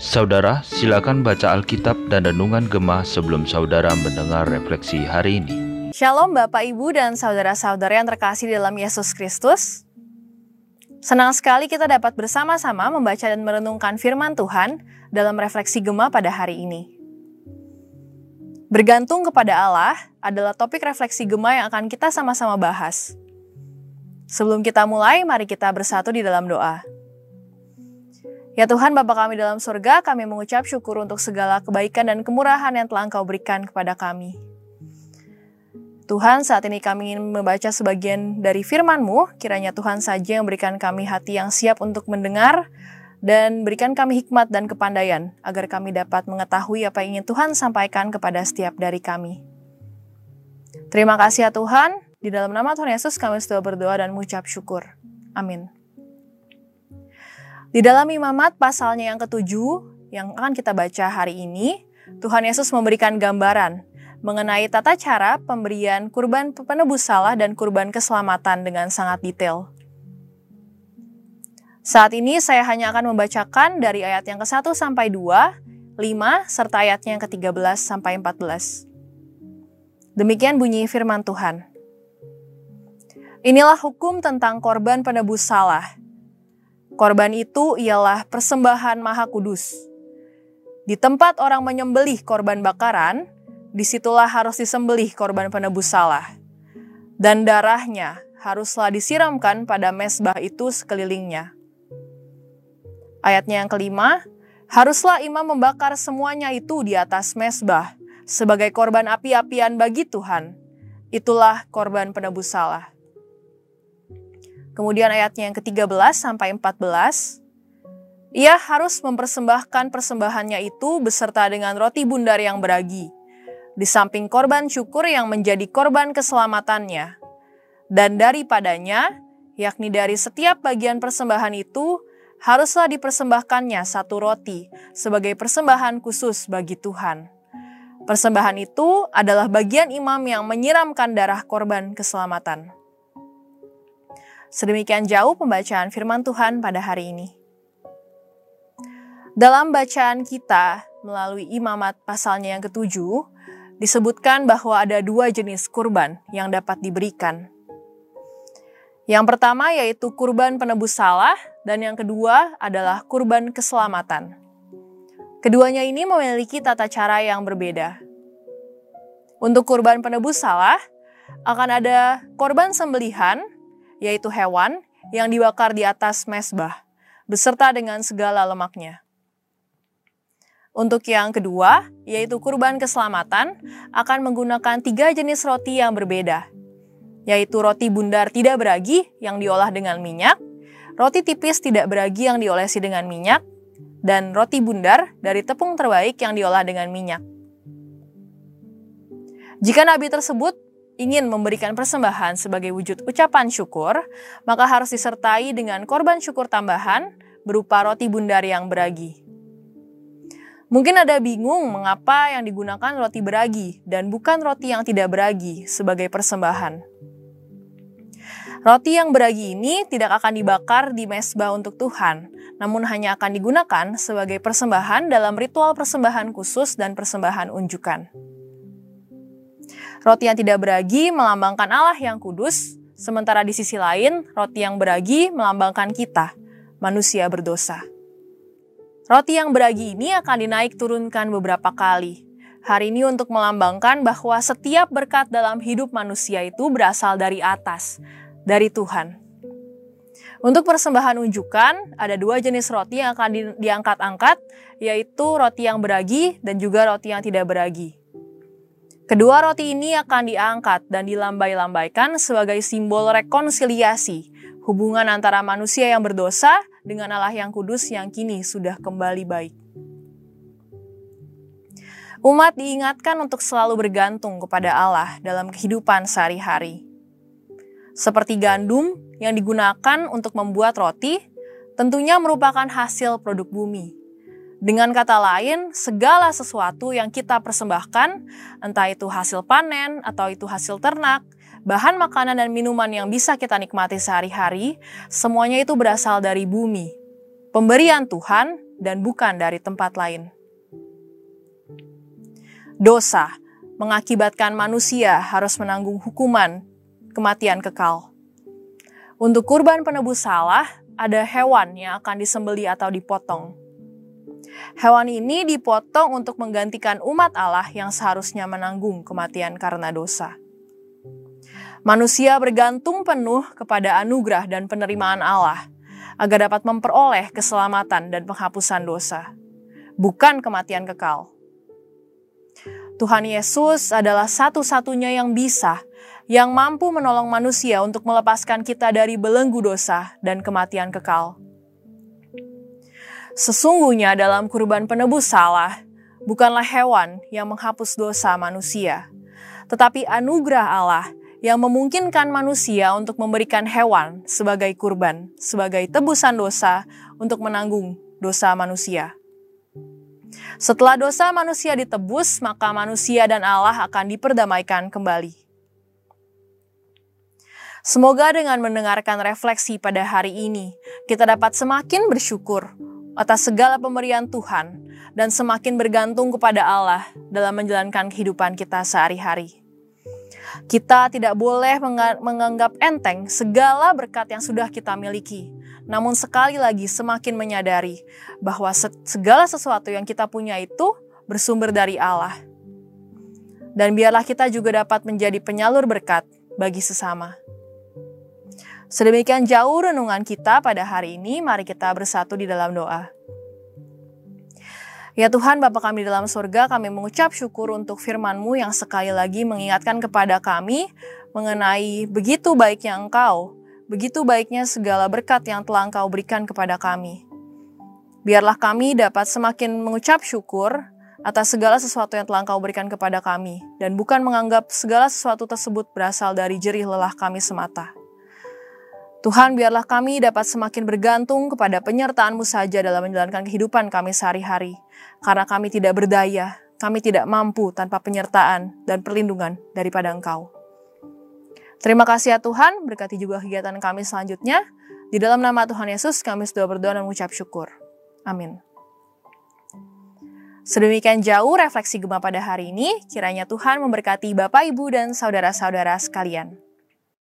Saudara, silakan baca Alkitab dan Renungan Gemah sebelum saudara mendengar refleksi hari ini. Shalom Bapak Ibu dan saudara-saudara yang terkasih dalam Yesus Kristus. Senang sekali kita dapat bersama-sama membaca dan merenungkan firman Tuhan dalam refleksi Gema pada hari ini. Bergantung kepada Allah adalah topik refleksi Gema yang akan kita sama-sama bahas. Sebelum kita mulai, mari kita bersatu di dalam doa. Ya Tuhan Bapa kami dalam surga, kami mengucap syukur untuk segala kebaikan dan kemurahan yang telah Engkau berikan kepada kami. Tuhan, saat ini kami ingin membaca sebagian dari firman-Mu, kiranya Tuhan saja yang berikan kami hati yang siap untuk mendengar, dan berikan kami hikmat dan kepandaian, agar kami dapat mengetahui apa yang ingin Tuhan sampaikan kepada setiap dari kami. Terima kasih ya Tuhan, di dalam nama Tuhan Yesus kami sudah berdoa dan mengucap syukur. Amin. Di dalam imamat pasalnya yang ketujuh, yang akan kita baca hari ini, Tuhan Yesus memberikan gambaran mengenai tata cara pemberian kurban penebus salah dan kurban keselamatan dengan sangat detail. Saat ini saya hanya akan membacakan dari ayat yang ke-1 sampai 2, 5, serta ayatnya yang ke-13 sampai 14. Demikian bunyi firman Tuhan. Inilah hukum tentang korban penebus salah. Korban itu ialah persembahan maha kudus. Di tempat orang menyembelih korban bakaran, di situlah harus disembelih korban penebus salah. Dan darahnya haruslah disiramkan pada mesbah itu sekelilingnya. Ayatnya yang kelima, haruslah imam membakar semuanya itu di atas mesbah sebagai korban api-apian bagi Tuhan. Itulah korban penebus salah. Kemudian ayatnya yang ke-13 sampai 14, ia harus mempersembahkan persembahannya itu beserta dengan roti bundar yang beragi di samping korban syukur yang menjadi korban keselamatannya. Dan daripadanya, yakni dari setiap bagian persembahan itu, haruslah dipersembahkannya satu roti sebagai persembahan khusus bagi Tuhan. Persembahan itu adalah bagian imam yang menyiramkan darah korban keselamatan. Sedemikian jauh pembacaan firman Tuhan pada hari ini. Dalam bacaan kita melalui imamat pasalnya yang ketujuh, disebutkan bahwa ada dua jenis kurban yang dapat diberikan. Yang pertama yaitu kurban penebus salah, dan yang kedua adalah kurban keselamatan. Keduanya ini memiliki tata cara yang berbeda. Untuk kurban penebus salah, akan ada korban sembelihan, yaitu hewan, yang dibakar di atas mesbah, beserta dengan segala lemaknya. Untuk yang kedua, yaitu kurban keselamatan, akan menggunakan tiga jenis roti yang berbeda, yaitu roti bundar tidak beragi yang diolah dengan minyak, roti tipis tidak beragi yang diolesi dengan minyak, dan roti bundar dari tepung terbaik yang diolah dengan minyak. Jika nabi tersebut ingin memberikan persembahan sebagai wujud ucapan syukur, maka harus disertai dengan korban syukur tambahan berupa roti bundar yang beragi. Mungkin ada bingung mengapa yang digunakan roti beragi dan bukan roti yang tidak beragi sebagai persembahan. Roti yang beragi ini tidak akan dibakar di mesbah untuk Tuhan, namun hanya akan digunakan sebagai persembahan dalam ritual persembahan khusus dan persembahan unjukan. Roti yang tidak beragi melambangkan Allah yang kudus, sementara di sisi lain, roti yang beragi melambangkan kita, manusia berdosa. Roti yang beragi ini akan dinaik turunkan beberapa kali. Hari ini untuk melambangkan bahwa setiap berkat dalam hidup manusia itu berasal dari atas, dari Tuhan. Untuk persembahan unjukan, ada dua jenis roti yang akan di, diangkat-angkat, yaitu roti yang beragi dan juga roti yang tidak beragi. Kedua roti ini akan diangkat dan dilambai-lambaikan sebagai simbol rekonsiliasi, hubungan antara manusia yang berdosa dengan Allah yang kudus yang kini sudah kembali baik. Umat diingatkan untuk selalu bergantung kepada Allah dalam kehidupan sehari-hari. Seperti gandum yang digunakan untuk membuat roti, tentunya merupakan hasil produk bumi. Dengan kata lain, segala sesuatu yang kita persembahkan, entah itu hasil panen atau itu hasil ternak, bahan makanan dan minuman yang bisa kita nikmati sehari-hari, semuanya itu berasal dari bumi, pemberian Tuhan, dan bukan dari tempat lain. Dosa mengakibatkan manusia harus menanggung hukuman kematian kekal. Untuk kurban penebus salah, ada hewan yang akan disembeli atau dipotong. Hewan ini dipotong untuk menggantikan umat Allah yang seharusnya menanggung kematian karena dosa. Manusia bergantung penuh kepada anugerah dan penerimaan Allah agar dapat memperoleh keselamatan dan penghapusan dosa, bukan kematian kekal. Tuhan Yesus adalah satu-satunya yang bisa, yang mampu menolong manusia untuk melepaskan kita dari belenggu dosa dan kematian kekal. Sesungguhnya dalam kurban penebus salah, bukanlah hewan yang menghapus dosa manusia, tetapi anugerah Allah yang memungkinkan manusia untuk memberikan hewan sebagai kurban, sebagai tebusan dosa untuk menanggung dosa manusia. Setelah dosa manusia ditebus, maka manusia dan Allah akan diperdamaikan kembali. Semoga dengan mendengarkan refleksi pada hari ini, kita dapat semakin bersyukur atas segala pemberian Tuhan dan semakin bergantung kepada Allah dalam menjalankan kehidupan kita sehari-hari. Kita tidak boleh menganggap enteng segala berkat yang sudah kita miliki. Namun sekali lagi semakin menyadari bahwa segala sesuatu yang kita punya itu bersumber dari Allah. Dan biarlah kita juga dapat menjadi penyalur berkat bagi sesama. Sedemikian jauh renungan kita pada hari ini, mari kita bersatu di dalam doa. Ya Tuhan Bapa kami dalam surga, kami mengucap syukur untuk firman-Mu yang sekali lagi mengingatkan kepada kami mengenai begitu baiknya Engkau, begitu baiknya segala berkat yang telah Engkau berikan kepada kami. Biarlah kami dapat semakin mengucap syukur atas segala sesuatu yang telah Engkau berikan kepada kami, dan bukan menganggap segala sesuatu tersebut berasal dari jerih lelah kami semata. Tuhan, biarlah kami dapat semakin bergantung kepada penyertaan-Mu saja dalam menjalankan kehidupan kami sehari-hari. Karena kami tidak berdaya, kami tidak mampu tanpa penyertaan dan perlindungan daripada Engkau. Terima kasih ya Tuhan, berkati juga kegiatan kami selanjutnya. Di dalam nama Tuhan Yesus, kami sudah berdoa dan mengucap syukur. Amin. Sedemikian jauh refleksi Gema pada hari ini, kiranya Tuhan memberkati Bapak, Ibu, dan saudara-saudara sekalian.